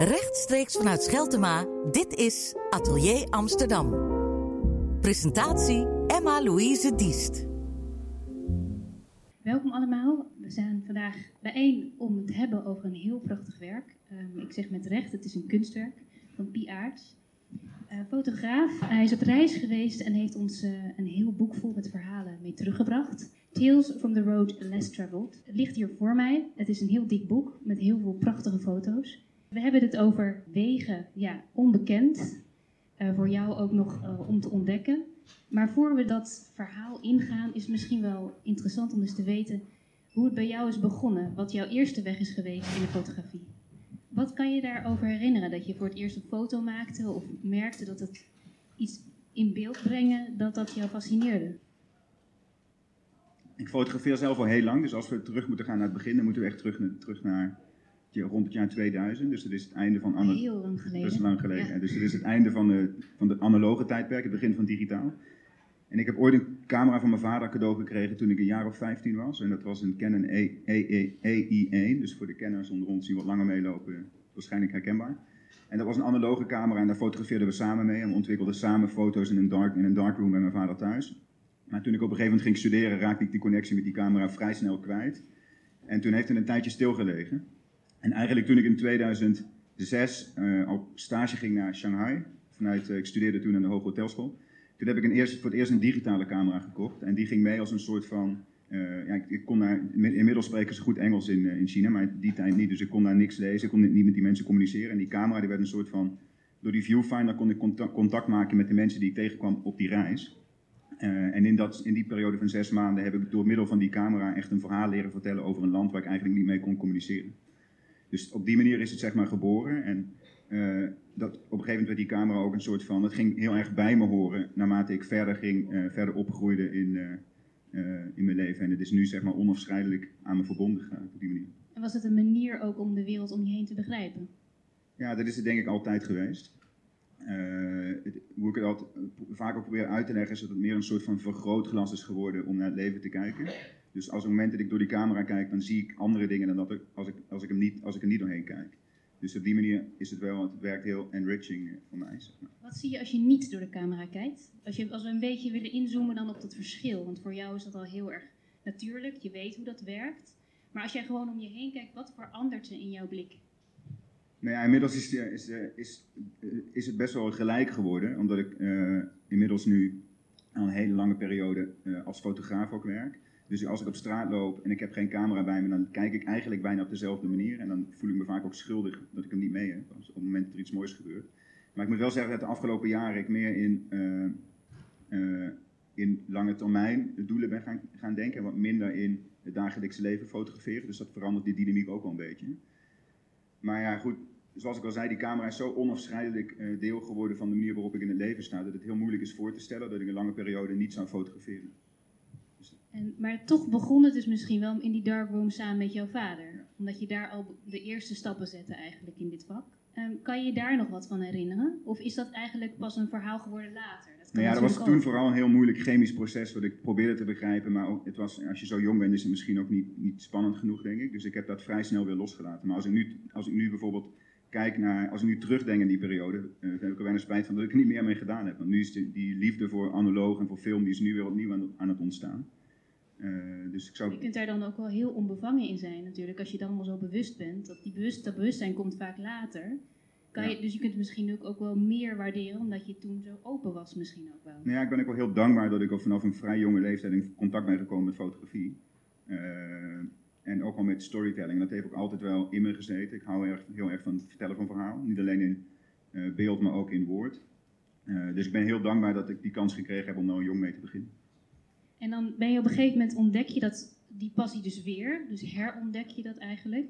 Rechtstreeks vanuit Scheltema, dit is Atelier Amsterdam. Presentatie Emma-Louise Diest. Welkom allemaal. We zijn vandaag bijeen om het te hebben over een heel prachtig werk. Um, ik zeg met recht, het is een kunstwerk van Pie Aarts. Uh, fotograaf, hij is op reis geweest en heeft ons uh, een heel boek vol met verhalen mee teruggebracht. Tales from the Road Less Traveled. Het ligt hier voor mij. Het is een heel dik boek met heel veel prachtige foto's. We hebben het over wegen, ja, onbekend. Uh, voor jou ook nog uh, om te ontdekken. Maar voor we dat verhaal ingaan, is het misschien wel interessant om eens te weten hoe het bij jou is begonnen. Wat jouw eerste weg is geweest in de fotografie. Wat kan je daarover herinneren? Dat je voor het eerst een foto maakte of merkte dat het iets in beeld brengen, dat dat jou fascineerde? Ik fotografeer zelf al heel lang, dus als we terug moeten gaan naar het begin, dan moeten we echt terug, terug naar rond het jaar 2000. Dus dat is het einde van... Heel lang geleden. Dat is lang geleden. Ja. Dus dat is het einde van de, van de analoge tijdperk, het begin van digitaal. En ik heb ooit een camera van mijn vader cadeau gekregen toen ik een jaar of 15 was. En dat was een Canon EI1. Dus voor de kenners onder ons die wat langer meelopen, waarschijnlijk herkenbaar. En dat was een analoge camera en daar fotografeerden we samen mee. En we ontwikkelden samen foto's in een, dark, in een darkroom bij mijn vader thuis. Maar toen ik op een gegeven moment ging studeren, raakte ik die connectie met die camera vrij snel kwijt. En toen heeft het een tijdje stilgelegen. En eigenlijk toen ik in 2006 uh, op stage ging naar Shanghai, vanuit, uh, ik studeerde toen aan de Hoge Hotelschool, toen heb ik een voor het eerst een digitale camera gekocht. En die ging mee als een soort van, uh, ja, ik, ik, kon daar, inmiddels spreken ze goed Engels in, in China, maar die tijd niet, dus ik kon daar niks lezen, ik kon niet met die mensen communiceren. En die camera die werd een soort van, door die viewfinder kon ik contact, maken met de mensen die ik tegenkwam op die reis. En in, dat, in die periode van zes maanden heb ik door middel van die camera echt een verhaal leren vertellen over een land waar ik eigenlijk niet mee kon communiceren. Dus op die manier is het zeg maar geboren. En uh, dat, op een gegeven moment werd die camera ook een soort van. Het ging heel erg bij me horen naarmate ik verder ging, uh, verder opgroeide in, uh, in mijn leven. En het is nu zeg maar onafscheidelijk aan me verbonden gegaan op die manier. En was het een manier ook om de wereld om je heen te begrijpen? Ja, dat is het denk ik altijd geweest. Het, hoe ik het altijd, vaak ook probeer uit te leggen, is dat het meer een soort van vergrootglas is geworden om naar het leven te kijken. Dus als op het moment dat ik door die camera kijk, dan zie ik andere dingen dan dat ik, als, ik, als, ik hem niet, als ik er niet doorheen kijk. Dus op die manier is het wel, het werkt heel enriching voor mij. Zeg maar. Wat zie je als je niet door de camera kijkt? Als, je, als we een beetje willen inzoomen dan op dat verschil. Want voor jou is dat al heel erg natuurlijk, je weet hoe dat werkt. Maar als jij gewoon om je heen kijkt, wat verandert er in jouw blik? Nou ja, inmiddels is, is, is, is het best wel gelijk geworden. Omdat ik uh, inmiddels nu al een hele lange periode uh, als fotograaf ook werk. Dus als ik op straat loop en ik heb geen camera bij me, dan kijk ik eigenlijk bijna op dezelfde manier. En dan voel ik me vaak ook schuldig dat ik hem niet mee heb, op het moment dat er iets moois gebeurt. Maar ik moet wel zeggen dat de afgelopen jaren ik meer in, uh, uh, in lange termijn doelen ben gaan, gaan denken. En wat minder in het dagelijkse leven fotograferen. Dus dat verandert die dynamiek ook wel een beetje. Maar ja, goed, zoals ik al zei, die camera is zo onafscheidelijk uh, deel geworden van de manier waarop ik in het leven sta. Dat het heel moeilijk is voor te stellen dat ik een lange periode niet zou fotograferen. En, maar toch begon het dus misschien wel in die darkroom samen met jouw vader. Omdat je daar al de eerste stappen zette eigenlijk in dit vak. Um, kan je je daar nog wat van herinneren? Of is dat eigenlijk pas een verhaal geworden later? Dat, nou ja, dat was toen vooral een heel moeilijk chemisch proces wat ik probeerde te begrijpen. Maar ook, het was, als je zo jong bent is het misschien ook niet, niet spannend genoeg, denk ik. Dus ik heb dat vrij snel weer losgelaten. Maar als ik nu, als ik nu bijvoorbeeld kijk naar, als ik nu terugdenk in die periode, uh, heb ik er weinig spijt van dat ik er niet meer mee gedaan heb. Want nu is die liefde voor analoog en voor film, die is nu weer opnieuw aan, aan het ontstaan. Uh, dus ik zou... Je kunt daar dan ook wel heel onbevangen in zijn natuurlijk, als je dan al zo bewust bent. Dat, die bewust, dat bewustzijn komt vaak later. Kan ja. je, dus je kunt het misschien ook, ook wel meer waarderen, omdat je toen zo open was misschien ook wel. Nou ja, ik ben ook wel heel dankbaar dat ik al vanaf een vrij jonge leeftijd in contact ben gekomen met fotografie. Uh, en ook al met storytelling. Dat heeft ook altijd wel in me gezeten. Ik hou erg, heel erg van het vertellen van verhaal. Niet alleen in uh, beeld, maar ook in woord. dus ik ben heel dankbaar dat ik die kans gekregen heb om nou jong mee te beginnen. En dan ben je op een gegeven moment ontdek je dat, die passie dus weer. Dus herontdek je dat eigenlijk.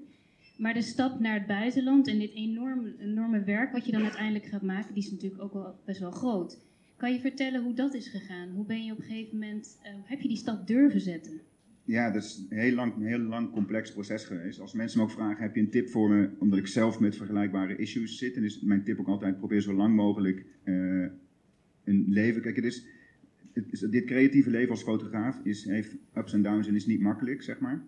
Maar de stap naar het buitenland en dit enorme, enorme werk wat je dan uiteindelijk gaat maken, die is natuurlijk ook wel best wel groot. Kan je vertellen hoe dat is gegaan? Hoe ben je op een gegeven moment, uh, heb je die stap durven zetten? Ja, dat is een heel lang, een heel lang complex proces geweest. Als mensen me ook vragen, heb je een tip voor me? Omdat ik zelf met vergelijkbare issues zit. En is mijn tip ook altijd, probeer zo lang mogelijk uh, een leven. Kijk, het is, is, dit creatieve leven als fotograaf is, heeft ups en downs en is niet makkelijk, zeg maar.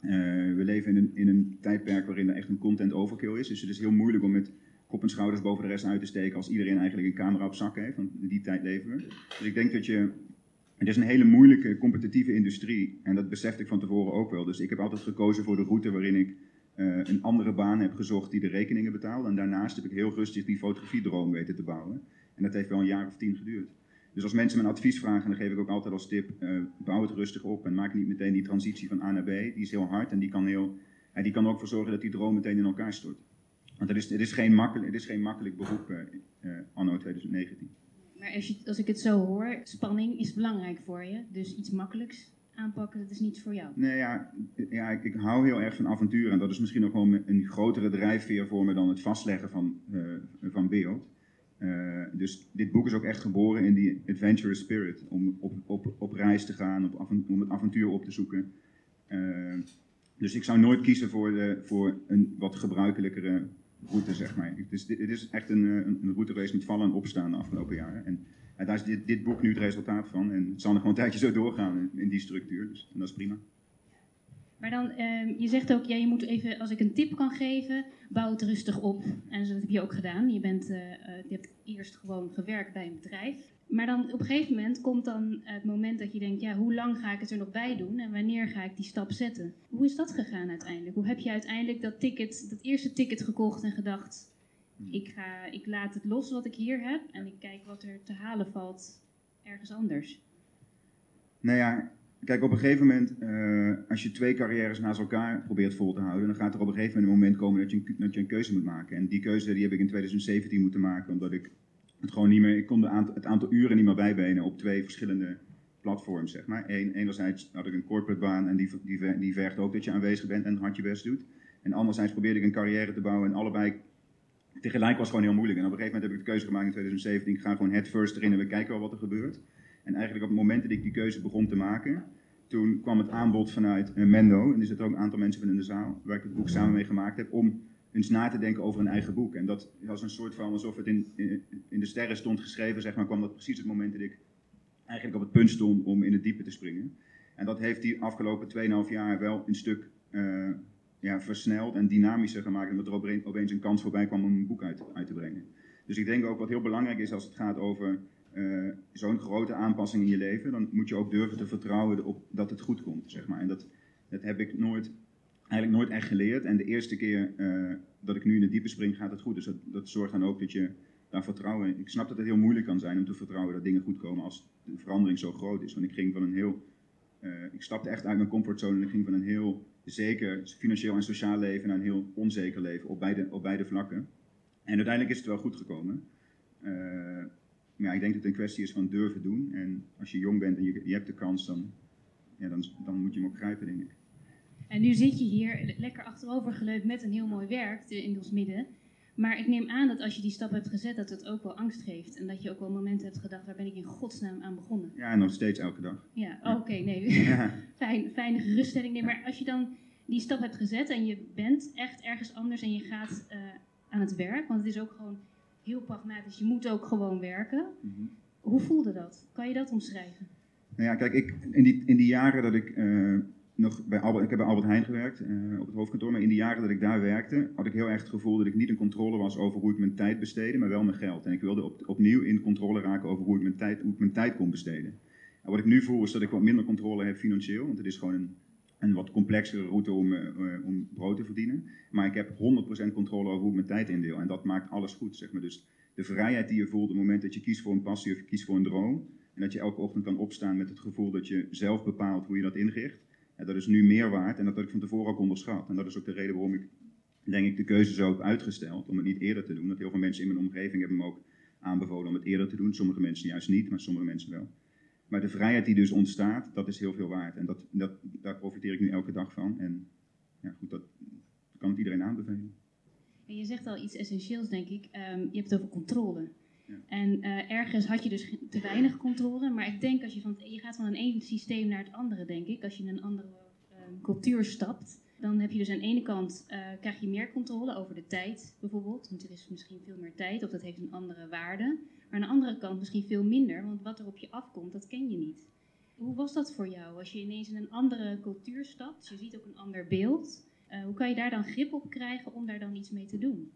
Eh, we leven in een, in een tijdperk waarin er echt een content overkill is. Dus het is heel moeilijk om met kop en schouders boven de rest uit te steken als iedereen eigenlijk een camera op zak heeft. Want in die tijd leven we. Dus ik denk dat je. Het is een hele moeilijke competitieve industrie. En dat besefte ik van tevoren ook wel. Dus ik heb altijd gekozen voor de route waarin ik eh, een andere baan heb gezocht die de rekeningen betaalt. En daarnaast heb ik heel rustig die fotografiedroom weten te bouwen. En dat heeft wel een jaar of tien geduurd. Dus als mensen mijn advies vragen, dan geef ik ook altijd als tip: uh, bouw het rustig op en maak niet meteen die transitie van A naar B. Die is heel hard en die kan, heel, en die kan ook voor zorgen dat die droom meteen in elkaar stort. Want het is, het is, geen, makkelijk, het is geen makkelijk beroep uh, uh, anno 2019. Maar als, je, als ik het zo hoor, spanning is belangrijk voor je. Dus iets makkelijks aanpakken, dat is niet voor jou. Nee, ja, ja ik, ik, hou heel erg van avontuur. En dat is misschien ook wel een grotere drijfveer voor me dan het vastleggen van, van beeld. Uh, dus dit boek is ook echt geboren in die adventurous spirit. Om op, op, op reis te gaan, op, om het avontuur op te zoeken. Uh, dus ik zou nooit kiezen voor, de, voor een wat gebruikelijkere route, zeg maar. Het is, het is echt een, een, een geweest met vallen en opstaan de afgelopen jaren. En, en daar is dit, dit, boek nu het resultaat van. En het zal nog een tijdje zo doorgaan in, in die structuur. Dus en dat is prima. Maar dan, uh, je zegt ook, ja, je moet even, als ik een tip kan geven, bouw het rustig op. En dat heb je ook gedaan. Je, bent, uh, je hebt eerst gewoon gewerkt bij een bedrijf. Maar dan op een gegeven moment komt dan het moment dat je denkt, ja, hoe lang ga ik het er nog bij doen en wanneer ga ik die stap zetten? Hoe is dat gegaan uiteindelijk? Hoe heb je uiteindelijk dat ticket, dat eerste ticket gekocht en gedacht, ik, ga, ik laat het los wat ik hier heb en ik kijk wat er te halen valt ergens anders? Nou ja, Kijk, op een gegeven moment, uh, als je twee carrières naast elkaar probeert vol te houden, dan gaat er op een gegeven moment een moment komen dat je een, dat je een keuze moet maken. En die keuze die heb ik in 2017 moeten maken, omdat ik het gewoon niet meer, ik kon aantal, het aantal uren niet meer bijbenen op twee verschillende platforms, zeg maar. Eén, enerzijds had ik een corporate baan en die, die, vergt ook dat je aanwezig bent en hard je best doet. En anderzijds probeerde ik een carrière te bouwen en allebei tegelijk was gewoon heel moeilijk. En op een gegeven moment heb ik de keuze gemaakt in 2017, ik ga gewoon head first erin en we kijken wel wat er gebeurt. En eigenlijk op het moment dat ik die keuze begon te maken, toen kwam het aanbod vanuit uh, Mendo, en er zitten ook een aantal mensen van in de zaal, waar ik het boek samen mee gemaakt heb, om eens na te denken over een eigen boek. En dat was een soort van, alsof het in, in, de sterren stond geschreven, zeg maar, kwam dat precies het moment dat ik eigenlijk op het punt stond om in het diepe te springen. En dat heeft die afgelopen 2,5 jaar wel een stuk uh, ja, versneld en dynamischer gemaakt, omdat er opeens een kans voorbij kwam om een boek uit, uit te brengen. Dus ik denk ook wat heel belangrijk is als het gaat over uh, zo'n grote aanpassing in je leven, dan moet je ook durven te vertrouwen op dat het goed komt, zeg maar. En dat, dat heb ik nooit, eigenlijk nooit echt geleerd. En de eerste keer uh, dat ik nu in het diepe spring, gaat het goed. Dus dat, dat zorgt dan ook dat je daar vertrouwen... Ik snap dat het heel moeilijk kan zijn om te vertrouwen dat dingen goed komen als de verandering zo groot is. Want ik ging van een heel... Uh, ik stapte echt uit mijn comfortzone en ik ging van een heel zeker financieel en sociaal leven naar een heel onzeker leven op beide, op beide vlakken. En uiteindelijk is het wel goed gekomen. Ja, ik denk dat het een kwestie is van durven doen. En als je jong bent en je, je hebt de kans, dan, ja, dan, dan moet je hem ook grijpen, denk ik. En nu zit je hier lekker achterover geleund met een heel mooi werk in ons midden. Maar ik neem aan dat als je die stap hebt gezet, dat het ook wel angst geeft. En dat je ook wel momenten hebt gedacht, waar ben ik in godsnaam aan begonnen? Ja, nog steeds elke dag. Ja, oké, okay, nee. Ja. Fijn, fijne geruststelling. Nee, maar als je dan die stap hebt gezet en je bent echt ergens anders en je gaat uh, aan het werk, want het is ook gewoon heel pragmatisch. Je moet ook gewoon werken. Mm -hmm. Hoe voelde dat? Kan je dat omschrijven? Nou ja, kijk, ik, in, die, in die jaren dat ik uh, nog bij Albert, ik heb bij Albert Heijn gewerkt uh, op het hoofdkantoor, maar in die jaren dat ik daar werkte, had ik heel erg het gevoel dat ik niet in controle was over hoe ik mijn tijd besteedde, maar wel mijn geld. En ik wilde op, opnieuw in controle raken over hoe ik, mijn tijd, hoe ik mijn tijd kon besteden. En wat ik nu voel is dat ik wat minder controle heb financieel, want het is gewoon een een wat complexere route om, uh, om brood te verdienen. Maar ik heb 100% controle over hoe ik mijn tijd indeel. En dat maakt alles goed, zeg maar. Dus de vrijheid die je voelt op het moment dat je kiest voor een passie of je kiest voor een droom. En dat je elke ochtend kan opstaan met het gevoel dat je zelf bepaalt hoe je dat inricht. Dat is nu meer waard en dat had ik van tevoren ook onderschat. En dat is ook de reden waarom ik, denk ik, de keuze zo heb uitgesteld om het niet eerder te doen. Dat heel veel mensen in mijn omgeving hebben me ook aanbevolen om het eerder te doen. Sommige mensen juist niet, maar sommige mensen wel. Maar de vrijheid die dus ontstaat, dat is heel veel waard. En dat, dat, daar profiteer ik nu elke dag van. En ja, goed, dat, kan ik iedereen aanbevelen. En je zegt al iets essentieels, denk ik. Um, je hebt het over controle. Ja. En uh, ergens had je dus te weinig controle. Maar ik denk als je van je gaat van een één systeem naar het andere, denk ik. Als je in een andere uh, cultuur stapt, dan heb je dus aan de ene kant uh, krijg je meer controle over de tijd, bijvoorbeeld. Want er is misschien veel meer tijd, of dat heeft een andere waarde. Maar aan de andere kant misschien veel minder, want wat er op je afkomt, dat ken je niet. Hoe was dat voor jou? Als je ineens in een andere cultuur stapt, je ziet ook een ander beeld. Uh, hoe kan je daar dan grip op krijgen om daar dan iets mee te doen?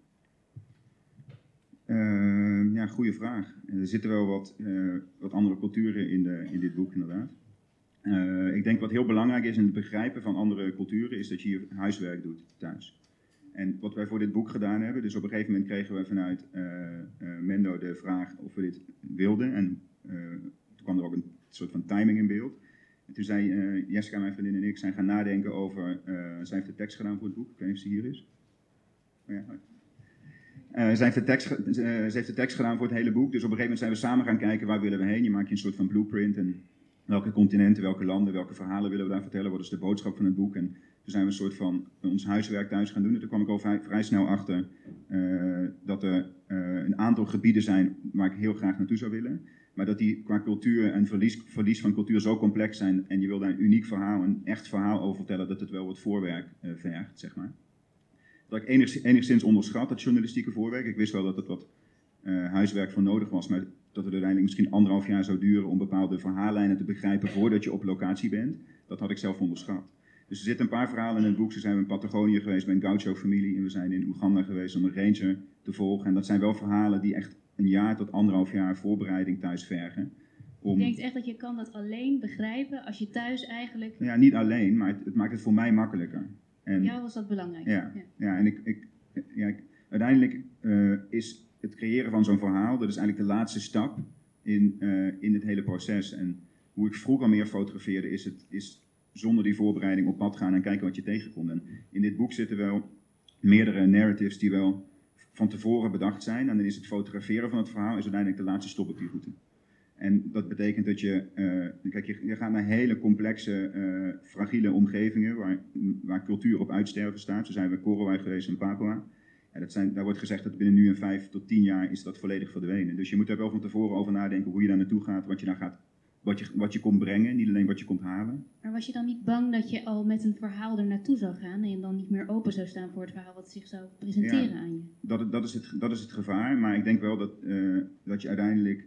Uh, ja, goede vraag. Er zitten wel wat, uh, wat andere culturen in, de, in dit boek, inderdaad. Uh, ik denk wat heel belangrijk is in het begrijpen van andere culturen, is dat je je huiswerk doet thuis. En wat wij voor dit boek gedaan hebben, dus op een gegeven moment kregen we vanuit Mendo de vraag of we dit wilden. En toen kwam er ook een soort van timing in beeld. En toen zei Jessica, mijn vriendin en ik, zijn gaan nadenken over, zij heeft de tekst gedaan voor het boek, ik weet niet of ze hier is. Oh ja, uh, zij, heeft de tekst, ze heeft de tekst gedaan voor het hele boek. Dus op een gegeven moment zijn we samen gaan kijken waar willen we heen. Je maakt je een soort van blueprint. En welke continenten, welke landen, welke verhalen willen we daar vertellen. Wat is de boodschap van het boek. En toen zijn we een soort van ons huiswerk thuis gaan doen. En toen kwam ik al vrij, snel achter uh, dat er een aantal gebieden zijn waar ik heel graag naartoe zou willen. Maar dat die qua cultuur en verlies, verlies van cultuur zo complex zijn. En je wil daar een uniek verhaal, een echt verhaal over vertellen. Dat het wel wat voorwerk vergt, zeg maar dat ik enigszins, onderschat, dat journalistieke voorwerk. Ik wist wel dat het wat huiswerk voor nodig was, maar dat het uiteindelijk misschien anderhalf jaar zou duren om bepaalde verhaallijnen te begrijpen voordat je op locatie bent. Dat had ik zelf onderschat. Dus er zitten een paar verhalen in het boek. Ze zijn in Patagonië geweest bij een gaucho-familie en we zijn in Oeganda geweest om een ranger te volgen. En dat zijn wel verhalen die echt een jaar tot anderhalf jaar voorbereiding thuis vergen. Om... Je denkt echt dat je kan dat alleen begrijpen als je thuis eigenlijk... Ja, niet alleen, maar het, het maakt het voor mij makkelijker. En, ja, was dat belangrijk. Ja, ja. en ik, ik, ja, ik, uiteindelijk uh, is het creëren van zo'n verhaal, dat is eigenlijk de laatste stap in, uh, in het hele proces. En hoe ik vroeger meer fotografeerde, is, het, is zonder die voorbereiding op pad gaan en kijken wat je tegenkomt. En in dit boek zitten wel meerdere narratives die wel van tevoren bedacht zijn. En dan is het fotograferen van het verhaal is uiteindelijk de laatste stop op die route. En dat betekent dat je, uh, kijk, je, je, gaat naar hele complexe, uh, fragiele omgevingen waar, waar cultuur op uitsterven staat. Zo zijn we Korowai geweest in Papua. Dat zijn, daar wordt gezegd dat binnen nu en vijf tot tien jaar is dat volledig verdwenen. Dus je moet daar wel van tevoren over nadenken hoe je daar naartoe gaat, wat je daar gaat, wat je, wat je komt brengen, niet alleen wat je komt halen. Maar was je dan niet bang dat je al met een verhaal er naartoe zou gaan en dan niet meer open zou staan voor het verhaal wat zich zou presenteren ja, aan je? Dat, dat, is het, dat is het gevaar, maar ik denk wel dat, uh, dat je uiteindelijk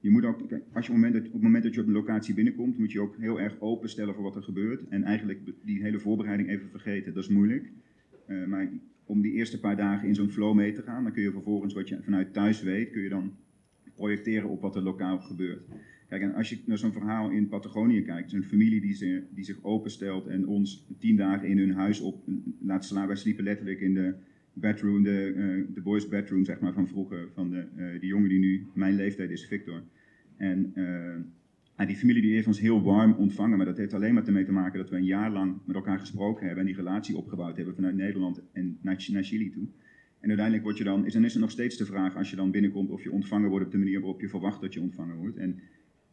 je moet ook, als je op, het moment dat, op het moment dat je op een locatie binnenkomt, moet je ook heel erg openstellen voor wat er gebeurt. En eigenlijk die hele voorbereiding even vergeten. Dat is moeilijk. Uh, maar om die eerste paar dagen in zo'n flow mee te gaan, dan kun je vervolgens wat je vanuit thuis weet, kun je dan projecteren op wat er lokaal gebeurt. Kijk, en als je naar zo'n verhaal in Patagonië kijkt, zo'n familie die, die zich openstelt en ons tien dagen in hun huis op laat slaan. Wij sliepen letterlijk in de bedroom, de, uh, de boys bedroom zeg maar, van vroeger, van de, uh, die jongen die nu mijn leeftijd is, Victor. En uh, die familie die heeft ons heel warm ontvangen, maar dat heeft alleen maar ermee te maken dat we een jaar lang met elkaar gesproken hebben en die relatie opgebouwd hebben vanuit Nederland en naar, naar Chili toe. En uiteindelijk word je dan, is, dan is er nog steeds de vraag als je dan binnenkomt of je ontvangen wordt op de manier waarop je verwacht dat je ontvangen wordt. En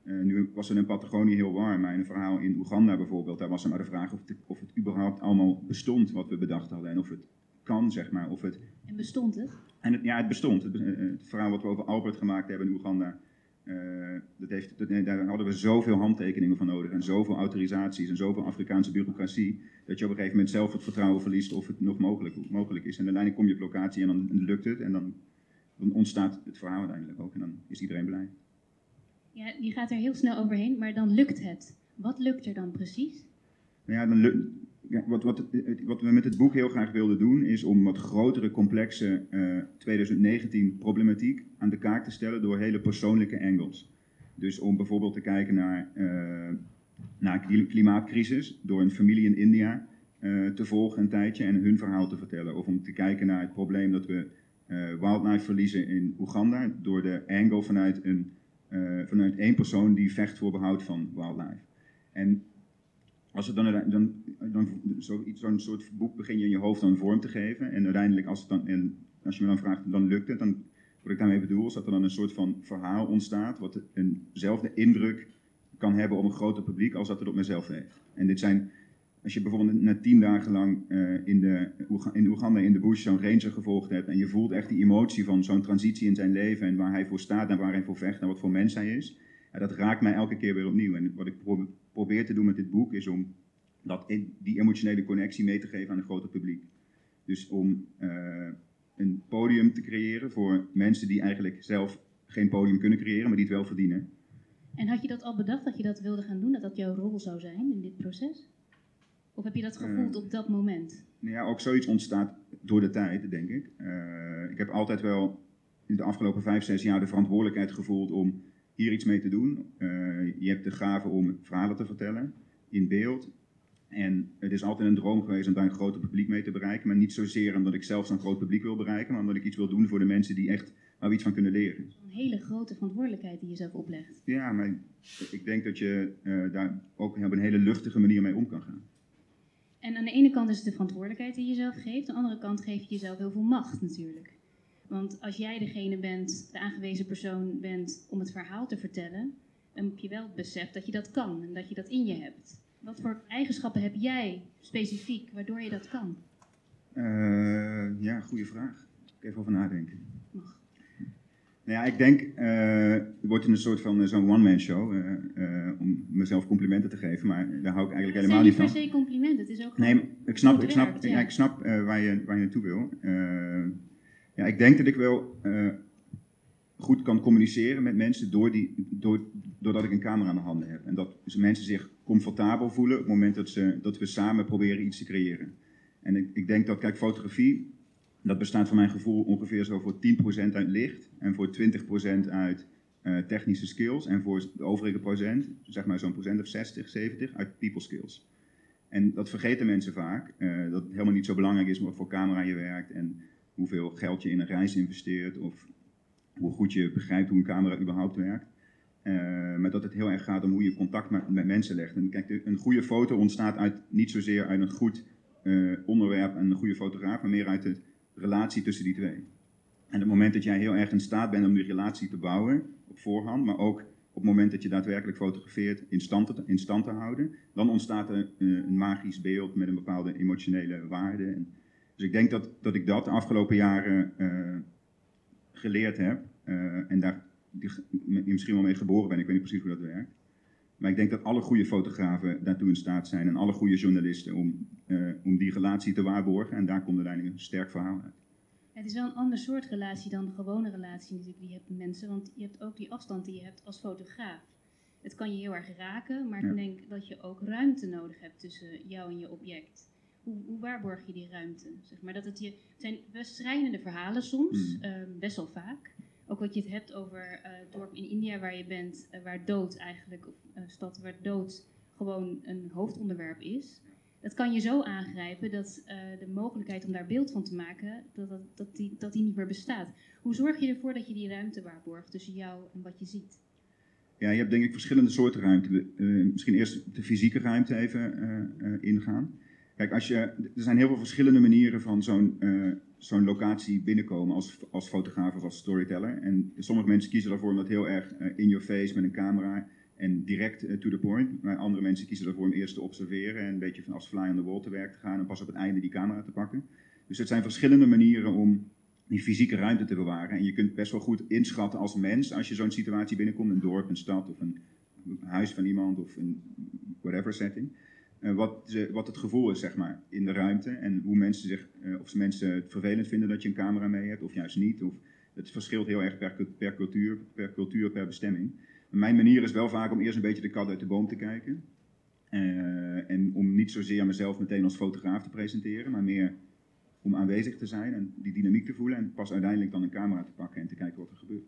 uh, nu was het in Patagonië heel warm, maar in een verhaal in Oeganda bijvoorbeeld, daar was er maar de vraag of het, of het überhaupt allemaal bestond wat we bedacht hadden en of het kan, zeg maar. Of het... En bestond het? En het, ja, het bestond. Het, het, verhaal wat we over Albert gemaakt hebben in Oeganda, uh, dat heeft, dat, daar hadden we zoveel handtekeningen van nodig en zoveel autorisaties en zoveel Afrikaanse bureaucratie, dat je op een gegeven moment zelf het vertrouwen verliest of het nog mogelijk, mogelijk is. En uiteindelijk kom je op locatie en dan, dan lukt het en dan, dan ontstaat het verhaal uiteindelijk ook en dan is iedereen blij. Ja, je gaat er heel snel overheen, maar dan lukt het. Wat lukt er dan precies? Nou ja, dan lukt, wat, wat, wat, we met het boek heel graag wilden doen, is om wat grotere, complexe uh, 2019 problematiek aan de kaak te stellen door hele persoonlijke angles. Dus om bijvoorbeeld te kijken naar, uh, naar klimaatcrisis door een familie in India uh, te volgen een tijdje en hun verhaal te vertellen. Of om te kijken naar het probleem dat we wildlife verliezen in Oeganda door de angle vanuit, een, vanuit één persoon die vecht voor behoud van wildlife. En als het dan, dan, dan zo'n soort boek begin je in je hoofd dan vorm te geven. En uiteindelijk, als, het dan, en als je me dan vraagt, dan lukt het. Dan, wat ik daarmee bedoel, is dat er dan een soort van verhaal ontstaat. wat eenzelfde indruk kan hebben op een groter publiek als dat het op mezelf heeft. En dit zijn, als je bijvoorbeeld na tien dagen lang uh, in, de, in Oeganda in de bush zo'n ranger gevolgd hebt. en je voelt echt die emotie van zo'n transitie in zijn leven. en waar hij voor staat en waar hij voor vecht en wat voor mens hij is. Ja, dat raakt mij elke keer weer opnieuw. En wat ik probeer te doen met dit boek is om dat, die emotionele connectie mee te geven aan een groter publiek. Dus om uh, een podium te creëren voor mensen die eigenlijk zelf geen podium kunnen creëren, maar die het wel verdienen. En had je dat al bedacht dat je dat wilde gaan doen, dat dat jouw rol zou zijn in dit proces? Of heb je dat gevoeld Eh. op dat moment? Nou ja, ook zoiets ontstaat door de tijd, denk ik. Eh, ik heb altijd wel in de afgelopen vijf, zes jaar de verantwoordelijkheid gevoeld om hier iets mee te doen. Eh, je hebt de gave om verhalen te vertellen in beeld. En het is altijd een droom geweest om daar een groter publiek mee te bereiken. Maar niet zozeer omdat ik zelf zo'n groot publiek wil bereiken, maar omdat ik iets wil doen voor de mensen die echt waar we iets van kunnen leren. Een hele grote verantwoordelijkheid die je zelf oplegt. Ja, maar ik denk dat je eh, daar ook op een hele luchtige manier mee om kan gaan. En aan de ene kant is het de verantwoordelijkheid die je zelf geeft, aan de andere kant geef je jezelf heel veel macht natuurlijk. Want als jij degene bent, de aangewezen persoon bent om het verhaal te vertellen, dan heb je wel het besef dat je dat kan en dat je dat in je hebt. Wat voor eigenschappen heb jij specifiek waardoor je dat kan? Eh, ja, goede vraag. Even over nadenken. Mag. Nou ja, ik denk, eh, het wordt een soort van eh, zo'n one-man show, om mezelf complimenten te geven, maar daar hou ik eigenlijk Het helemaal zijn niet niet per van. se complimenten, het is ook Nee, ik snap, ik snap, werkt, ja. ja. ik snap waar, je, waar je naartoe wil. Ja, ik denk dat ik wel eh, goed kan communiceren met mensen door die, door, doordat ik een camera aan de handen heb. En dat mensen zich comfortabel voelen op het moment dat, ze, dat we samen proberen iets te creëren. En ik, ik denk dat, kijk, fotografie, dat bestaat van mijn gevoel ongeveer zo voor 10% uit licht en voor 20% uit eh, technische skills en voor de overige procent, zeg maar zo'n procent of 60, 70, uit people skills. En dat vergeten mensen vaak, eh, dat het helemaal niet zo belangrijk is wat voor camera je werkt en hoeveel geld je in een reis investeert of hoe goed je begrijpt hoe een camera überhaupt werkt. Eh, maar dat het heel erg gaat om hoe je contact met, mensen legt. En kijk, een goede foto ontstaat uit, niet zozeer uit een goed eh, onderwerp en een goede fotograaf, maar meer uit de relatie tussen die twee. En het moment dat jij heel erg in staat bent om die relatie te bouwen, op voorhand, maar ook op het moment dat je daadwerkelijk fotografeert in stand te, te houden, dan ontstaat er eh, een magisch beeld met een bepaalde emotionele waarde. En, dus ik denk dat, dat ik dat de afgelopen jaren eh, geleerd heb eh, en daar die, misschien wel mee geboren ben. Ik weet niet precies hoe dat werkt. Maar ik denk dat alle goede fotografen daartoe in staat zijn en alle goede journalisten om, eh, om die relatie te waarborgen. En daar komt uiteindelijk een sterk verhaal uit. Het is wel een ander soort relatie dan de gewone relatie natuurlijk die je hebt met mensen, want je hebt ook die afstand die je hebt als fotograaf. Het kan je heel erg raken, maar Ja. ik denk dat je ook ruimte nodig hebt tussen jou en je object. Hoe, hoe waarborg je die ruimte? Zeg maar dat het, je, het zijn best schrijnende verhalen soms, Mm. ehm, best wel vaak. Ook wat je het hebt over eh, het dorp in India waar je bent, eh, waar dood eigenlijk, of een stad waar dood gewoon een hoofdonderwerp is. Dat kan je zo aangrijpen dat eh, de mogelijkheid om daar beeld van te maken, dat, dat, dat, die, dat die niet meer bestaat. Hoe zorg je ervoor dat je die ruimte waarborgt tussen jou en wat je ziet? Ja, je hebt denk ik verschillende soorten ruimte. Eh, misschien eerst de fysieke ruimte even eh, eh, ingaan. Kijk, als je, er zijn heel veel verschillende manieren van zo'n eh, zo'n locatie binnenkomen als, als fotograaf of als storyteller. En sommige mensen kiezen ervoor om dat heel erg eh, in your face met een camera en direct eh, to the point. Maar andere mensen kiezen ervoor om eerst te observeren en een beetje van als fly on the wall te werk te gaan en pas op het einde die camera te pakken. Dus het zijn verschillende manieren om die fysieke ruimte te bewaren. En je kunt best wel goed inschatten als mens als je zo'n situatie binnenkomt, een dorp, een stad of een huis van iemand of een whatever setting. Eh, wat, ze, wat het gevoel is, zeg maar, in de ruimte. En hoe mensen zich, eh, of mensen het vervelend vinden dat je een camera mee hebt, of juist niet. Of, het verschilt heel erg per, per, cultuur, per cultuur, per bestemming. Mijn manier is wel vaak om eerst een beetje de kat uit de boom te kijken. Eh, en om niet zozeer mezelf meteen als fotograaf te presenteren, maar meer om aanwezig te zijn en die dynamiek te voelen. En pas uiteindelijk dan een camera te pakken en te kijken wat er gebeurt.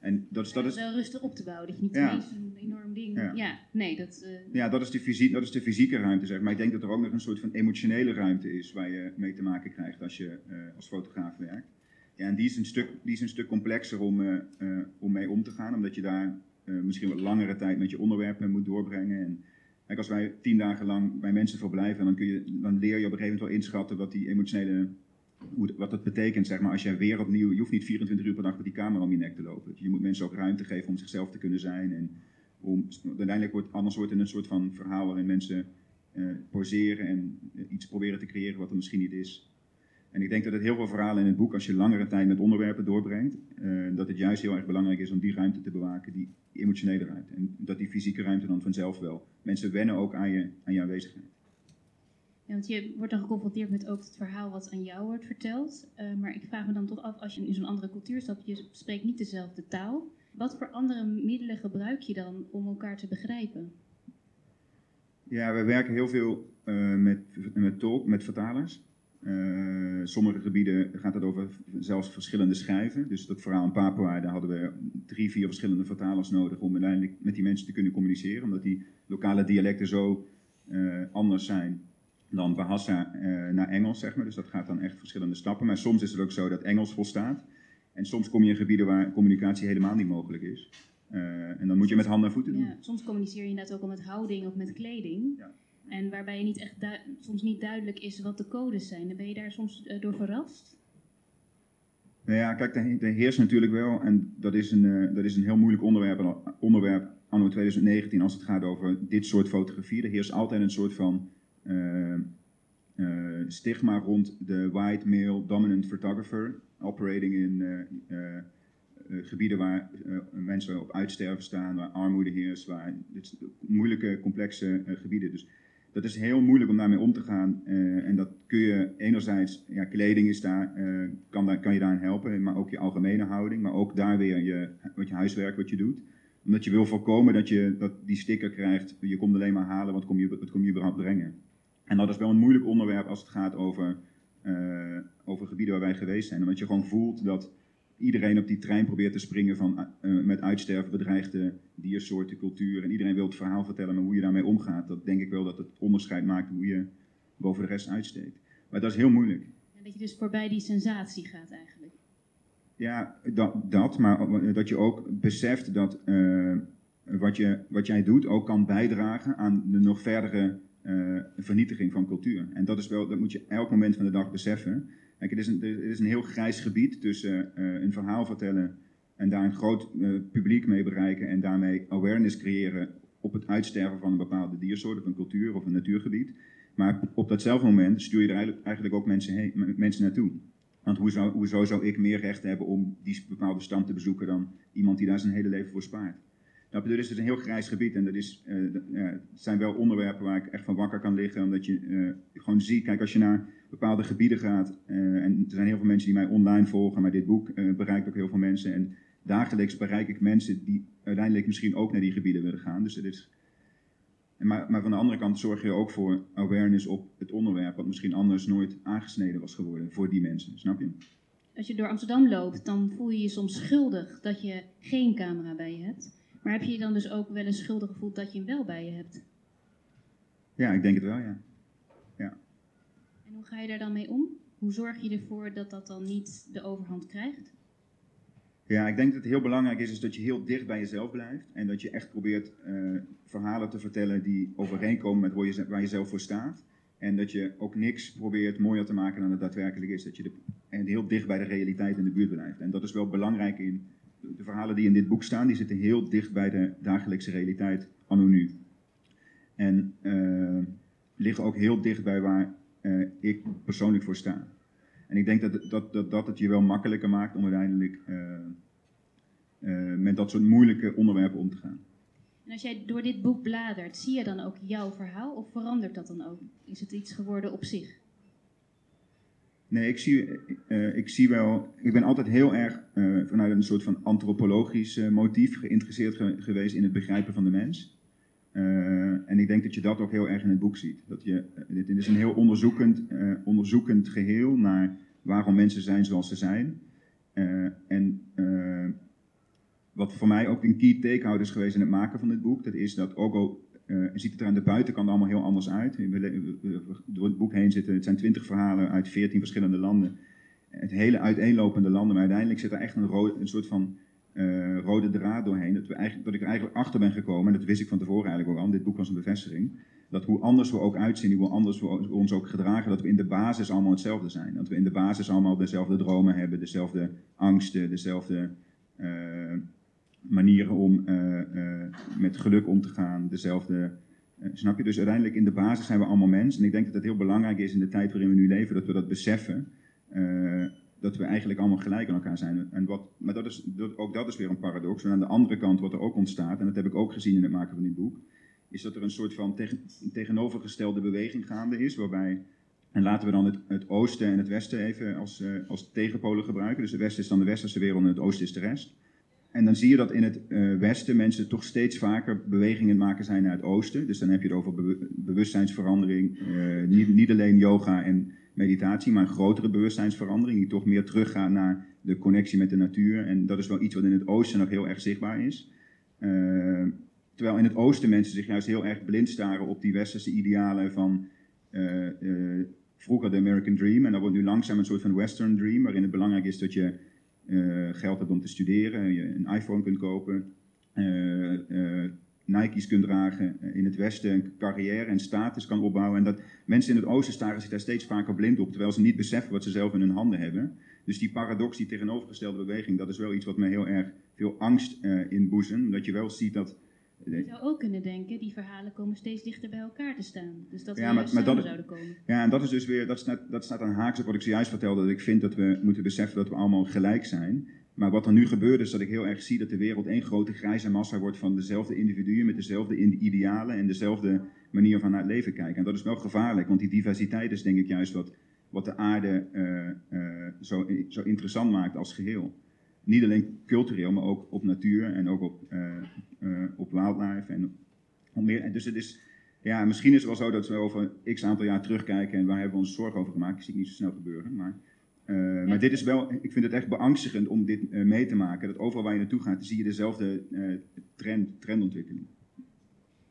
En dat is, dat is, Wel rustig op te bouwen, dat je niet Ja. een enorm ding... Ja. Ja, nee, dat... eh, Ja, dat is, de fysie, dat is de fysieke ruimte, zeg maar. Ik denk dat er ook nog een soort van emotionele ruimte is waar je mee te maken krijgt als je eh, als fotograaf werkt. Ja, en die is een stuk, die is een stuk complexer om, eh, om mee om te gaan, omdat je daar misschien wat langere tijd met je onderwerp mee moet doorbrengen. En kijk, als wij tien dagen lang bij mensen verblijven, dan, kun je, dan leer je op een gegeven moment wel inschatten wat die emotionele, wat dat betekent, zeg maar. Als jij weer opnieuw, je hoeft niet 24 uur per dag met die camera om je nek te lopen. Je moet mensen ook ruimte geven om zichzelf te kunnen zijn en om, uiteindelijk wordt anders wordt een soort van verhaal waarin mensen eh, poseren en eh, iets proberen te creëren wat er misschien niet is. En ik denk dat het heel veel verhalen in het boek, als je langere tijd met onderwerpen doorbrengt, eh, dat het juist heel erg belangrijk is om die ruimte te bewaken, die emotionele ruimte. En dat die fysieke ruimte dan vanzelf wel. Mensen wennen ook aan je, aan je aanwezigheid. Want je wordt dan geconfronteerd met ook het verhaal wat aan jou wordt verteld. Eh, maar ik vraag me dan toch af, als je in zo'n andere cultuur stapt, je spreekt niet dezelfde taal. Wat voor andere middelen gebruik je dan om elkaar te begrijpen? Ja, we werken heel veel uh, met, met met vertalers. Uh, sommige gebieden gaat het over zelfs verschillende schrijven. Dus dat verhaal in Papua, daar hadden we drie, vier verschillende vertalers nodig om uiteindelijk met die mensen te kunnen communiceren. Omdat die lokale dialecten zo anders zijn dan Bahasa naar Engels, zeg maar. Dus dat gaat dan echt verschillende stappen. Maar soms is het ook zo dat Engels volstaat. En soms kom je in gebieden waar communicatie helemaal niet mogelijk is. Uh, en dan moet je met handen en voeten doen. Ja, soms communiceer je inderdaad ook al met houding of met kleding. Ja. En waarbij je niet echt soms niet duidelijk is wat de codes zijn. Dan ben je daar soms uh, door verrast? Nou ja, kijk, er heerst natuurlijk wel, en dat is een, uh, dat is een heel moeilijk onderwerp, onderwerp anno 2019 als het gaat over dit soort fotografie. Er heerst altijd een soort van stigma rond de white male dominant photographer operating in eh, gebieden waar eh, mensen op uitsterven staan, waar armoede heerst, waar moeilijke, complexe eh, gebieden. Dus dat is heel moeilijk om daarmee om te gaan. en dat kun je enerzijds, ja, kleding is daar, kan, daar, kan je daarin helpen, maar ook je algemene houding, maar ook daar weer je, wat je huiswerk wat je doet. Omdat je wil voorkomen dat je dat die sticker krijgt, je komt alleen maar halen, wat kom je, wat kom je überhaupt brengen. En dat is wel een moeilijk onderwerp als het gaat over, over gebieden waar wij geweest zijn. Omdat je gewoon voelt dat iedereen op die trein probeert te springen van uh, met uitsterven bedreigde diersoorten, cultuur. En iedereen wil het verhaal vertellen, maar hoe je daarmee omgaat, dat denk ik wel dat het onderscheid maakt hoe je boven de rest uitsteekt. Maar dat is heel moeilijk. Ja, dat je dus voorbij die sensatie gaat eigenlijk. Ja, dat, dat maar dat je ook beseft dat uh, wat, je, wat jij doet ook kan bijdragen aan de nog verdere uh, vernietiging van cultuur. En dat is wel, dat moet je elk moment van de dag beseffen. Kijk, het, is een, het is een heel grijs gebied tussen uh, een verhaal vertellen en daar een groot uh, publiek mee bereiken en daarmee awareness creëren op het uitsterven van een bepaalde diersoort of een cultuur of een natuurgebied. Maar op datzelfde moment stuur je er eigenlijk ook mensen, heen, mensen naartoe. Want hoezo, hoezo zou ik meer recht hebben om die bepaalde stam te bezoeken dan iemand die daar zijn hele leven voor spaart? Nou, dus het is een heel grijs gebied en dat is, het zijn wel onderwerpen waar ik echt van wakker kan liggen. Omdat je uh, gewoon ziet, kijk als je naar bepaalde gebieden gaat, uh, en er zijn heel veel mensen die mij online volgen, maar dit boek bereikt ook heel veel mensen. En dagelijks bereik ik mensen die uiteindelijk misschien ook naar die gebieden willen gaan. Dus het is, maar, maar van de andere kant zorg je ook voor awareness op het onderwerp, wat misschien anders nooit aangesneden was geworden voor die mensen, snap je? Als je door Amsterdam loopt, dan voel je je soms schuldig dat je geen camera bij je hebt. Maar heb je je dan dus ook wel eens schuldig gevoeld dat je hem wel bij je hebt? Ja, ik denk het wel, ja. ja. En hoe ga je daar dan mee om? Hoe zorg je ervoor dat dat dan niet de overhand krijgt? Ja, ik denk dat het heel belangrijk is, is dat je heel dicht bij jezelf blijft. En dat je echt probeert uh, verhalen te vertellen die overeenkomen met waar je, waar je zelf voor staat. En dat je ook niks probeert mooier te maken dan het daadwerkelijk is. Dat je de, en heel dicht bij de realiteit in de buurt blijft. En dat is wel belangrijk in de verhalen die in dit boek staan, die zitten heel dicht bij de dagelijkse realiteit nu. En uh, liggen ook heel dicht bij waar uh, ik persoonlijk voor sta. En ik denk dat, dat, dat, dat het je wel makkelijker maakt om uiteindelijk uh, met dat soort moeilijke onderwerpen om te gaan. En als jij door dit boek bladert, zie je dan ook jouw verhaal of verandert dat dan ook? Is het iets geworden op zich? Nee, ik zie, uh, ik zie wel. Ik ben altijd heel erg uh, vanuit een soort van antropologisch uh, motief geïnteresseerd ge geweest in het begrijpen van de mens. en ik denk dat je dat ook heel erg in het boek ziet. Dat je, dit is een heel onderzoekend, onderzoekend geheel naar waarom mensen zijn zoals ze zijn. en wat voor mij ook een key takeout is geweest in het maken van dit boek, dat is dat ook al uh, ziet het er aan de buitenkant allemaal heel anders uit. Door het boek heen zitten, het zijn twintig verhalen uit veertien verschillende landen. Het hele uiteenlopende landen, maar uiteindelijk zit er echt een, rode, een soort van uh, rode draad doorheen. Dat, we eigenlijk, dat ik er eigenlijk achter ben gekomen, en dat wist ik van tevoren eigenlijk ook al, dit boek was een bevestiging. Dat hoe anders we ook uitzien, hoe anders we ons ook gedragen, dat we in de basis allemaal hetzelfde zijn. Dat we in de basis allemaal dezelfde dromen hebben, dezelfde angsten, dezelfde... Uh, manieren om uh, uh, met geluk om te gaan, dezelfde. Uh, snap je? Dus uiteindelijk in de basis zijn we allemaal mensen. En ik denk dat het heel belangrijk is in de tijd waarin we nu leven, dat we dat beseffen. dat we eigenlijk allemaal gelijk aan elkaar zijn. En wat, maar dat is, ook dat is weer een paradox. En aan de andere kant, wat er ook ontstaat, en dat heb ik ook gezien in het maken van dit boek, is dat er een soort van tegen, tegenovergestelde beweging gaande is, waarbij en laten we dan het, oosten en het westen even als, als tegenpolen gebruiken. Dus het westen is dan de westerse wereld en het oosten is de rest. En dan zie je dat in het eh, Westen mensen toch steeds vaker bewegingen maken zijn naar het Oosten. Dus dan heb je het over be bewustzijnsverandering. Uh, niet, niet, alleen yoga en meditatie, maar een grotere bewustzijnsverandering. Die toch meer teruggaat naar de connectie met de natuur. En dat is wel iets wat in het Oosten nog heel erg zichtbaar is. Uh, terwijl in het Oosten mensen zich juist heel erg blind staren op die westerse idealen van vroeger de American Dream. En dat wordt nu langzaam een soort van Western Dream, waarin het belangrijk is dat je geld hebt om te studeren, je een iPhone kunt kopen, uh, uh, Nike's kunt dragen, in het Westen een carrière en status kan opbouwen. En dat mensen in het Oosten staren zich daar steeds vaker blind op, terwijl ze niet beseffen wat ze zelf in hun handen hebben. Dus die paradox, die tegenovergestelde beweging, dat is wel iets wat me heel erg veel angst inboezemt. Dat je wel ziet dat je zou ook kunnen denken, die verhalen komen steeds dichter bij elkaar te staan. Dus dat ja, maar, maar dat, zouden komen. Ja, en dat is dus weer, dat staat, dat staat aan haaks op wat ik zojuist vertelde, dat ik vind dat we moeten beseffen dat we allemaal gelijk zijn. Maar wat er nu gebeurt is dat ik heel erg zie dat de wereld één grote grijze massa wordt van dezelfde individuen met dezelfde idealen en dezelfde manier van naar het leven kijken. En dat is wel gevaarlijk, want die diversiteit is denk ik juist wat, wat de aarde uh, uh, zo, zo interessant maakt als geheel niet alleen cultureel, maar ook op natuur en ook op, uh, uh, op wildlife. En meer, dus het is, ja, misschien is het wel zo dat we over x aantal jaar terugkijken en waar hebben we ons zorgen over gemaakt. Ik zie het niet zo snel gebeuren. Maar, uh, maar dit is wel, ik vind het echt beangstigend om dit mee te maken. Dat overal waar je naartoe gaat, zie je dezelfde trend, trendontwikkeling.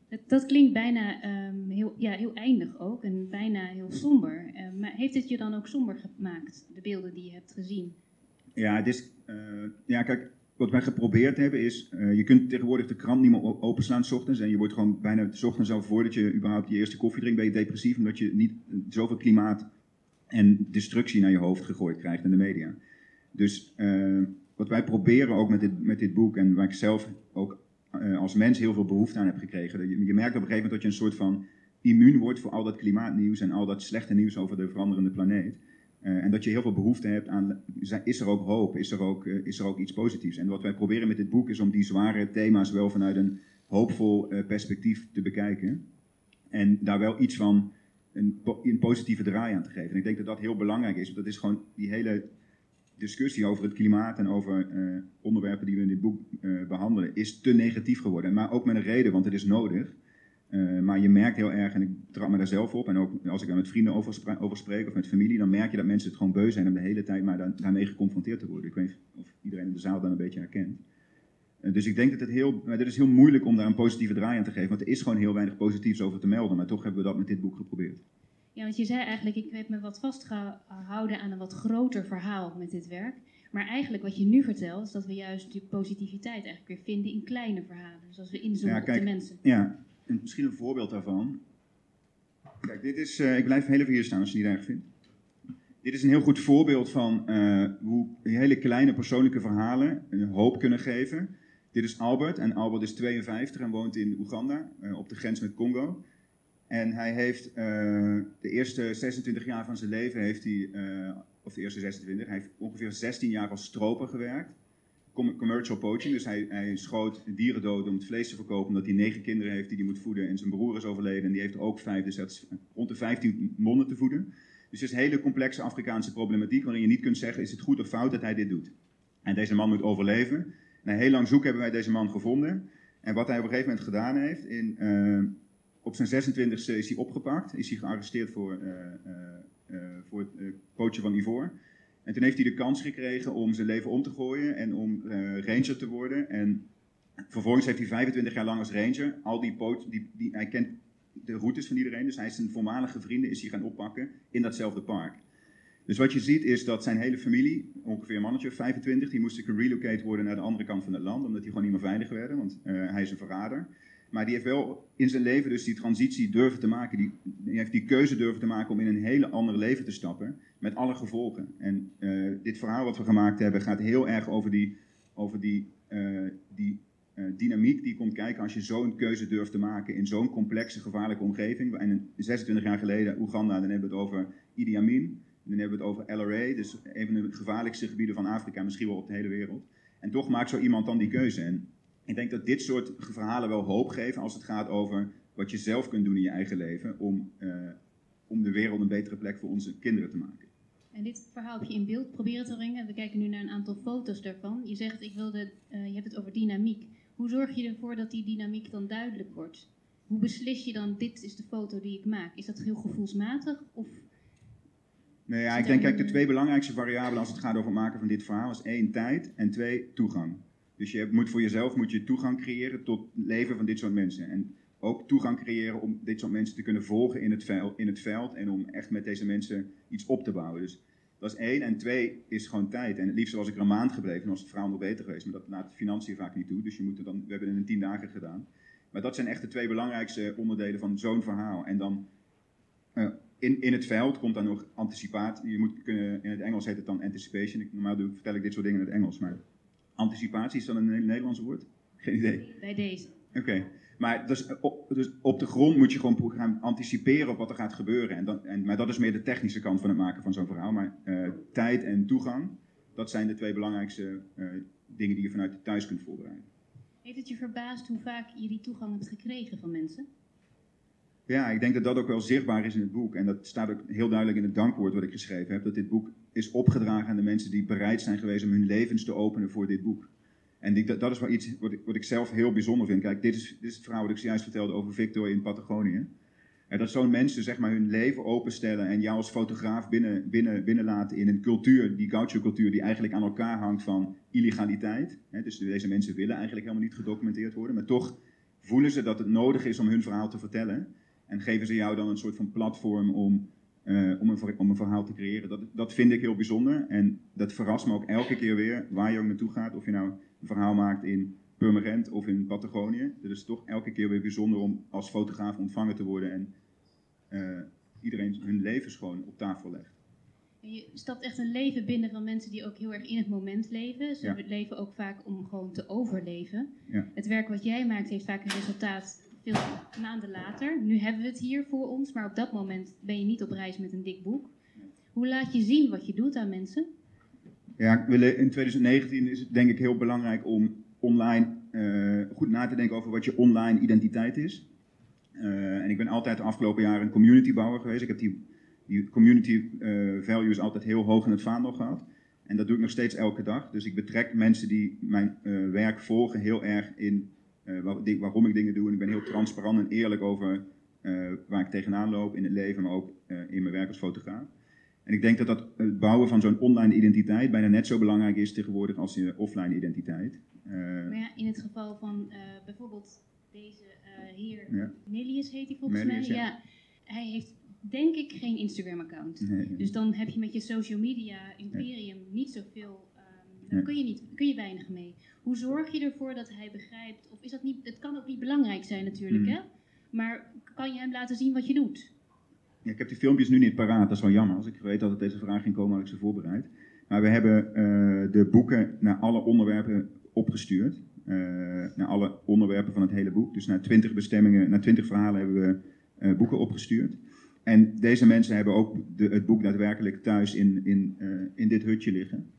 Dat, dat klinkt bijna um, heel, ja, heel eindig ook en bijna heel somber. maar heeft het je dan ook somber gemaakt, de beelden die je hebt gezien? Ja, het is, uh, ja, kijk, wat wij geprobeerd hebben is, uh, je kunt tegenwoordig de krant niet meer openslaan s ochtends en je wordt gewoon bijna s ochtends al voordat je überhaupt je eerste koffie drinkt, ben je depressief omdat je niet zoveel klimaat en destructie naar je hoofd gegooid krijgt in de media. Dus wat wij proberen ook met dit, met dit boek en waar ik zelf ook als mens heel veel behoefte aan heb gekregen, je, je merkt op een gegeven moment dat je een soort van immuun wordt voor al dat klimaatnieuws en al dat slechte nieuws over de veranderende planeet. Uh, en dat je heel veel behoefte hebt aan, is er ook hoop, is er ook, uh, is er ook iets positiefs. En wat wij proberen met dit boek is om die zware thema's wel vanuit een hoopvol uh, perspectief te bekijken. En daar wel iets van een, een, positieve draai aan te geven. En ik denk dat dat heel belangrijk is, want dat is gewoon die hele discussie over het klimaat en over onderwerpen die we in dit boek behandelen, is te negatief geworden. Maar ook met een reden, want het is nodig. Uh, maar je merkt heel erg, en ik trap me daar zelf op, en ook als ik daar met vrienden over, over spreek of met familie, dan merk je dat mensen het gewoon beu zijn om de hele tijd maar daar, daarmee geconfronteerd te worden. Ik weet niet of iedereen in de zaal dan een beetje herkent. Uh, dus ik denk dat het heel, dit is heel moeilijk om daar een positieve draai aan te geven, want er is gewoon heel weinig positiefs over te melden, maar toch hebben we dat met dit boek geprobeerd. Ja, want je zei eigenlijk, ik heb me wat vastgehouden aan een wat groter verhaal met dit werk. Maar eigenlijk wat je nu vertelt, is dat we juist die positiviteit eigenlijk weer vinden in kleine verhalen. Dus als we inzoomen ja, kijk, op de mensen. Ja, misschien een voorbeeld daarvan. Kijk, dit is, uh, ik blijf heel even hier staan als je het niet erg vindt. Dit is een heel goed voorbeeld van uh, hoe hele kleine persoonlijke verhalen uh, hoop kunnen geven. Dit is Albert en Albert is 52 en woont in Oeganda, op de grens met Congo. En hij heeft de eerste 26 jaar van zijn leven, heeft hij, of de eerste 26, hij heeft ongeveer 16 jaar als stroper gewerkt commercial poaching. Dus hij, hij schoot dieren dood om het vlees te verkopen, omdat hij negen kinderen heeft die hij moet voeden. En zijn broer is overleden en die heeft ook vijf, dus dat rond de 15 monden te voeden. Dus het is een hele complexe Afrikaanse problematiek, waarin je niet kunt zeggen, is het goed of fout dat hij dit doet. En deze man moet overleven. Na heel lang zoek hebben wij deze man gevonden. En wat hij op een gegeven moment gedaan heeft, in, uh, op zijn 26e is hij opgepakt, is hij gearresteerd voor, uh, uh, voor het poachen van ivoor. En toen heeft hij de kans gekregen om zijn leven om te gooien en om uh, ranger te worden. En vervolgens heeft hij 25 jaar lang als ranger al die poot, die, die, hij kent de routes van iedereen, dus hij is zijn voormalige vrienden is hij gaan oppakken in datzelfde park. Dus wat je ziet is dat zijn hele familie, ongeveer een mannetje 25, die moesten gerelocate worden naar de andere kant van het land, omdat die gewoon niet meer veilig werden, want uh, hij is een verrader. Maar die heeft wel in zijn leven dus die transitie durven te maken. Die, heeft die keuze durven te maken om in een hele ander leven te stappen. Met alle gevolgen. En uh, dit verhaal wat we gemaakt hebben gaat heel erg over die, over die, uh, die uh, dynamiek die komt kijken als je zo'n keuze durft te maken in zo'n complexe, gevaarlijke omgeving. En 26 jaar geleden Oeganda, dan hebben we het over Idi Amin. Dan hebben we het over LRA, dus een van de gevaarlijkste gebieden van Afrika, misschien wel op de hele wereld. En toch maakt zo iemand dan die keuze. En ik denk dat dit soort verhalen wel hoop geven als het gaat over wat je zelf kunt doen in je eigen leven om, uh, om de wereld een betere plek voor onze kinderen te maken. En dit verhaal heb je in beeld proberen te brengen. We kijken nu naar een aantal foto's daarvan. Je zegt, ik wilde, uh, je hebt het over dynamiek. Hoe zorg je ervoor dat die dynamiek dan duidelijk wordt? Hoe beslis je dan, dit is de foto die ik maak? Is dat heel gevoelsmatig? Of Nee, ja, ik denk, kijk, de twee belangrijkste variabelen als het gaat over het maken van dit verhaal is één, tijd en twee, toegang. Dus je moet voor jezelf moet je toegang creëren tot het leven van dit soort mensen. En ook toegang creëren om dit soort mensen te kunnen volgen in het, veld, in het veld en om echt met deze mensen iets op te bouwen. Dus dat is één. En twee is gewoon tijd. En het liefst was ik er een maand gebleven, dan was het verhaal nog beter geweest. Maar dat laat de financiën vaak niet toe. Dus je moet er dan, we hebben het in tien dagen gedaan. Maar dat zijn echt de twee belangrijkste onderdelen van zo'n verhaal. En dan uh, in, in het veld komt dan nog anticipatie. Je moet kunnen, in het Engels heet het dan anticipation. Normaal doe, vertel ik dit soort dingen in het Engels. Maar anticipatie is dan een Nederlands woord? Geen idee. Bij deze. Oké. Maar dus op, dus op de grond moet je gewoon gaan anticiperen op wat er gaat gebeuren. En dan, en, maar dat is meer de technische kant van het maken van zo'n verhaal. Maar uh, tijd en toegang, dat zijn de twee belangrijkste uh, dingen die je vanuit thuis kunt voorbereiden. Heeft het je verbaasd hoe vaak je die toegang hebt gekregen van mensen? Ja, ik denk dat dat ook wel zichtbaar is in het boek. En dat staat ook heel duidelijk in het dankwoord wat ik geschreven heb. Dat dit boek is opgedragen aan de mensen die bereid zijn geweest om hun levens te openen voor dit boek. En dat, dat, is wel iets wat ik, wat ik zelf heel bijzonder vind. Kijk, dit is, dit is het verhaal wat ik zojuist vertelde over Victor in Patagonië. En dat zo'n mensen zeg maar, hun leven openstellen en jou als fotograaf binnen, binnen, binnenlaten in een cultuur, die gaucho-cultuur, die eigenlijk aan elkaar hangt van illegaliteit. dus deze mensen willen eigenlijk helemaal niet gedocumenteerd worden, maar toch voelen ze dat het nodig is om hun verhaal te vertellen. En geven ze jou dan een soort van platform om, uh, om, een, om een verhaal te creëren. Dat, dat vind ik heel bijzonder. En dat verrast me ook elke keer weer waar je ook naartoe gaat. Of je nou een verhaal maakt in Purmerend of in Patagonië. Het is toch elke keer weer bijzonder om als fotograaf ontvangen te worden. En uh, iedereen hun levens gewoon op tafel legt. Je stapt echt een leven binnen van mensen die ook heel erg in het moment leven. Ze ja. leven ook vaak om gewoon te overleven. Ja. Het werk wat jij maakt heeft vaak een resultaat veel maanden later. Nu hebben we het hier voor ons, maar op dat moment ben je niet op reis met een dik boek. Hoe laat je zien wat je doet aan mensen? Ja, in 2019 is het denk ik heel belangrijk om online uh, goed na te denken over wat je online identiteit is. Uh, en ik ben altijd de afgelopen jaren een communitybouwer geweest. Ik heb die, die community uh, values altijd heel hoog in het vaandel gehad. En dat doe ik nog steeds elke dag. Dus ik betrek mensen die mijn werk volgen heel erg in waar, waarom ik dingen doe. En ik ben heel transparant en eerlijk over waar ik tegenaan loop in het leven, maar ook in mijn werk als fotograaf. En ik denk dat, dat het bouwen van zo'n online identiteit bijna net zo belangrijk is tegenwoordig als je offline identiteit. Maar ja, in het geval van bijvoorbeeld deze heer, ja. Nelius heet hij volgens mij. Ja. ja. hij heeft denk ik geen Instagram-account. Nee, dus dan heb je met je social media imperium nee. niet zoveel, daar kun, je niet, kun je weinig mee. Hoe zorg je ervoor dat hij begrijpt, of is dat niet, het kan ook niet belangrijk zijn natuurlijk, Hmm. hè? Maar kan je hem laten zien wat je doet? Ja, ik heb die filmpjes nu niet paraat, dat is wel jammer. Als ik weet dat het deze vraag ging komen, had ik ze voorbereid. Maar we hebben uh, de boeken naar alle onderwerpen opgestuurd. Uh, naar alle onderwerpen van het hele boek. Dus naar twintig bestemmingen, naar twintig verhalen hebben we uh, boeken opgestuurd. En deze mensen hebben ook de, het boek daadwerkelijk thuis in, in, in dit hutje liggen.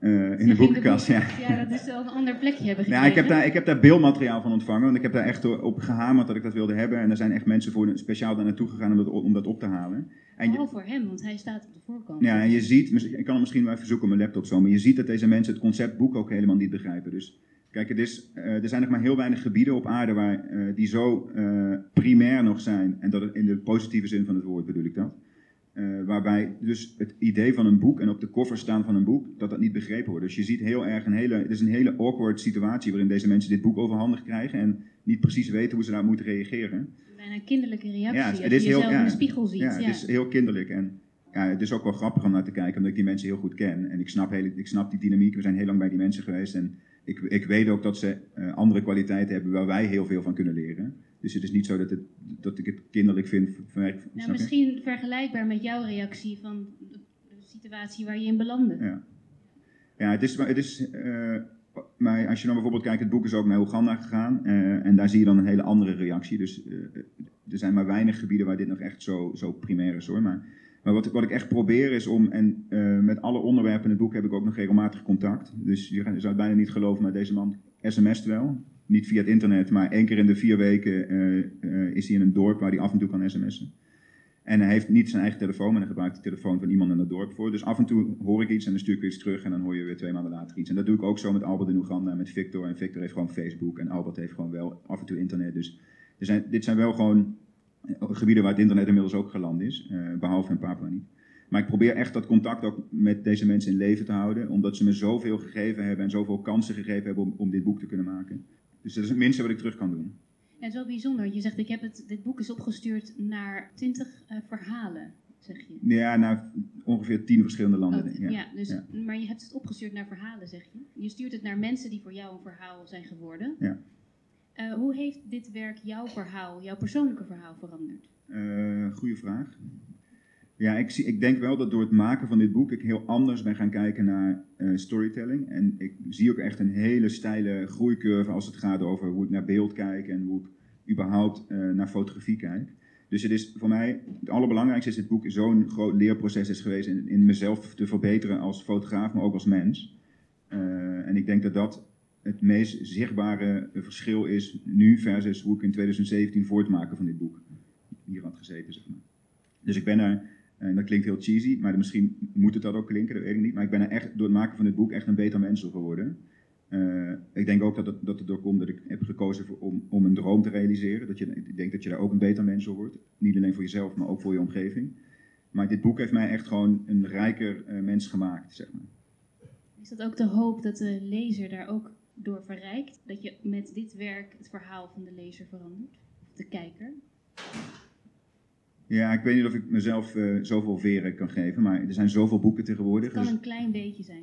Uh, in de boekenkast, ja. Ja, dat is wel een ander plekje hebben gekregen. Ja, ik heb, daar, ik heb daar beeldmateriaal van ontvangen, want ik heb daar echt op gehamerd dat ik dat wilde hebben. En er zijn echt mensen voor speciaal daar naartoe gegaan om dat, om dat op te halen. En Vooral voor hem, want hij staat op de voorkant. Ja, en je ziet, ik kan hem misschien wel even zoeken op mijn laptop zo, maar je ziet dat deze mensen het conceptboek ook helemaal niet begrijpen. Dus kijk, het is, uh, er zijn nog maar heel weinig gebieden op aarde waar, uh, die zo primair nog zijn. En dat in de positieve zin van het woord bedoel ik dat. Uh, waarbij dus het idee van een boek en op de koffer staan van een boek, dat dat niet begrepen wordt. Dus je ziet heel erg een hele, het is een hele awkward situatie waarin deze mensen dit boek overhandig krijgen en niet precies weten hoe ze daarop moeten reageren. Bijna kinderlijke reactie Ja, het je is heel, jezelf ja, in de spiegel ziet. Ja, Ja, het is heel kinderlijk en ja, het is ook wel grappig om naar te kijken, omdat ik die mensen heel goed ken. En ik snap, heel, ik snap die dynamiek, we zijn heel lang bij die mensen geweest en ik, ik weet ook dat ze uh, andere kwaliteiten hebben waar wij heel veel van kunnen leren. Dus het is niet zo dat, het, dat ik het kinderlijk vind. Van, Nou, je? misschien vergelijkbaar met jouw reactie van de, situatie waar je in belandde. Ja, ja het is, het is uh, maar als je dan bijvoorbeeld kijkt, het boek is ook naar Oeganda gegaan. Uh, en daar zie je dan een hele andere reactie. Dus er zijn maar weinig gebieden waar dit nog echt zo, zo primair is hoor. Maar, maar wat, ik echt probeer is om, en uh, met alle onderwerpen in het boek heb ik ook nog regelmatig contact. Dus je zou het bijna niet geloven, maar deze man sms't wel. Niet via het internet, maar één keer in de vier weken is hij in een dorp waar hij af en toe kan sms'en. En hij heeft niet zijn eigen telefoon, maar hij gebruikt de telefoon van iemand in het dorp voor. Dus af en toe hoor ik iets en dan stuur ik weer iets terug en dan hoor je weer twee maanden later iets. En dat doe ik ook zo met Albert in Oeganda, met Victor. En Victor heeft gewoon Facebook en Albert heeft gewoon wel af en toe internet. Dus er zijn, dit zijn wel gewoon eh, gebieden waar het internet inmiddels ook geland is, uh, behalve in Papua niet. Maar ik probeer echt dat contact ook met deze mensen in leven te houden, omdat ze me zoveel gegeven hebben en zoveel kansen gegeven hebben om, om dit boek te kunnen maken. Dus dat is het minste wat ik terug kan doen. Ja, het is wel bijzonder. Je zegt, ik heb het, dit boek is opgestuurd naar twintig uh, verhalen, zeg je. Ja, naar ongeveer tien verschillende landen. Oh, ja. ja, dus, ja. Maar je hebt het opgestuurd naar verhalen, zeg je. Je stuurt het naar mensen die voor jou een verhaal zijn geworden. Ja. Uh, hoe heeft dit werk jouw verhaal, jouw persoonlijke verhaal veranderd? Uh, goeie vraag. Ja, ik, zie, ik denk wel dat door het maken van dit boek ik heel anders ben gaan kijken naar uh, storytelling. En ik zie ook echt een hele steile groeicurve als het gaat over hoe ik naar beeld kijk en hoe ik überhaupt naar fotografie kijk. Dus het is voor mij, het allerbelangrijkste is dit boek zo'n groot leerproces is geweest in, in, mezelf te verbeteren als fotograaf, maar ook als mens. En ik denk dat dat het meest zichtbare verschil is nu versus hoe ik in 2017 voor het maken van dit boek hier had gezeten, zeg maar. Dus ik ben er en dat klinkt heel cheesy, maar misschien moet het dat ook klinken, dat weet ik niet. Maar ik ben er echt door het maken van dit boek echt een beter mens geworden. Uh, ik denk ook dat het, dat het door komt dat ik heb gekozen voor, om, om een droom te realiseren. Dat je, ik denk dat je daar ook een beter mens wordt. Niet alleen voor jezelf, maar ook voor je omgeving. Maar dit boek heeft mij echt gewoon een rijker uh, mens gemaakt, zeg maar. Is dat ook de hoop dat de lezer daar ook door verrijkt? Dat je met dit werk het verhaal van de lezer verandert? Of de kijker? Ja, ik weet niet of ik mezelf uh, zoveel veren kan geven, maar er zijn zoveel boeken tegenwoordig. Het kan dus, een klein beetje zijn.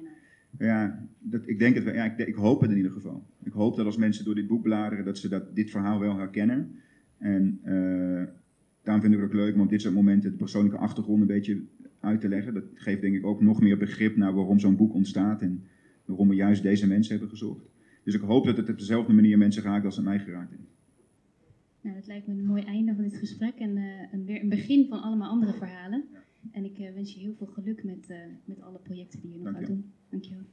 Ja, dat, ik denk het wel. Ja, ik, ik, hoop het in ieder geval. Ik hoop dat als mensen door dit boek bladeren, dat ze dat, dit verhaal wel herkennen. En uh, daarom vind ik het ook leuk om op dit soort momenten de persoonlijke achtergrond een beetje uit te leggen. Dat geeft denk ik ook nog meer begrip naar waarom zo'n boek ontstaat en waarom we juist deze mensen hebben gezocht. Dus ik hoop dat het op dezelfde manier mensen raakt als het mij geraakt heeft. Nou, dat lijkt me een mooi einde van dit gesprek en eh, een, weer een begin van allemaal andere verhalen. En ik eh, wens je heel veel geluk met, eh, met alle projecten die je nog Dank gaat je. doen. Dankjewel.